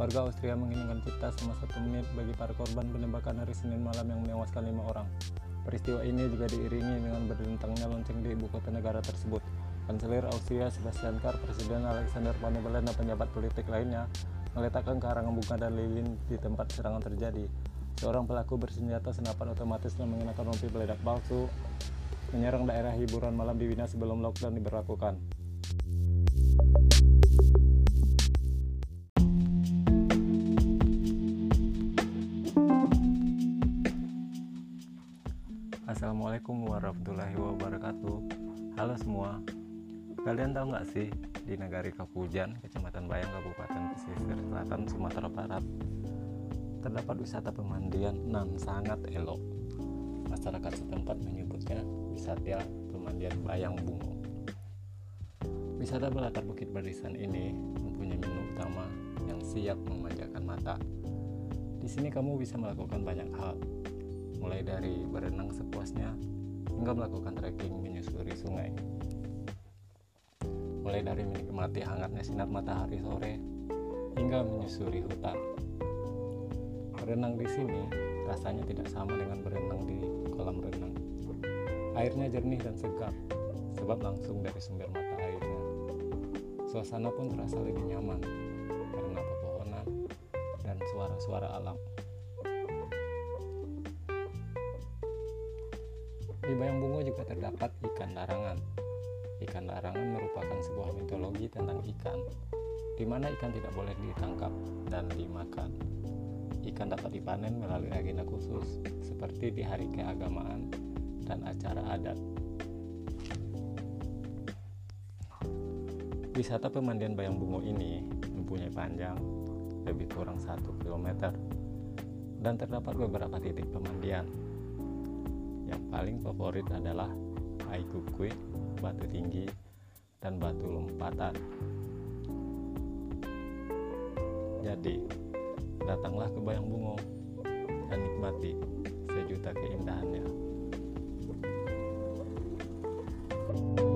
Warga Austria menginginkan cipta sama satu menit bagi para korban penembakan hari Senin malam yang menewaskan lima orang. Peristiwa ini juga diiringi dengan berdentangnya lonceng di ibu kota negara tersebut. Kanselir Austria Sebastian Kurz, Presiden Alexander Van der Bellen, dan pejabat politik lainnya meletakkan karangan bunga dan lilin di tempat serangan terjadi. Seorang pelaku bersenjata senapan otomatis dan mengenakan rompi peledak palsu menyerang daerah hiburan malam di Wina sebelum lockdown diberlakukan. Assalamualaikum warahmatullahi wabarakatuh. Halo semua. Kalian tahu nggak sih di Nagari Kapujan, Kecamatan Bayang, Kabupaten Pesisir Selatan, Sumatera Barat terdapat wisata pemandian nan sangat elok. Masyarakat setempat menyebutnya wisata pemandian Bayang Bungo. Wisata berlatar Bukit Barisan ini mempunyai menu utama yang siap memanjakan mata. Di sini kamu bisa melakukan banyak hal, mulai dari berenang sepuasnya hingga melakukan trekking menyusuri sungai. Mulai dari menikmati hangatnya sinar matahari sore hingga menyusuri hutan. Berenang di sini rasanya tidak sama dengan berenang di kolam renang. Airnya jernih dan segar sebab langsung dari sumber mata airnya. Suasana pun terasa lebih nyaman karena pepohonan dan suara-suara alam. Di Bayang Bungo juga terdapat ikan larangan. Ikan larangan merupakan sebuah mitologi tentang ikan, di mana ikan tidak boleh ditangkap dan dimakan. Ikan dapat dipanen melalui agenda khusus, seperti di hari keagamaan dan acara adat. Wisata pemandian Bayang Bungo ini mempunyai panjang lebih kurang 1 km dan terdapat beberapa titik pemandian yang paling favorit adalah aikukui, batu tinggi, dan batu lompatan. Jadi, datanglah ke Bayang Bungo dan nikmati sejuta keindahannya. thank you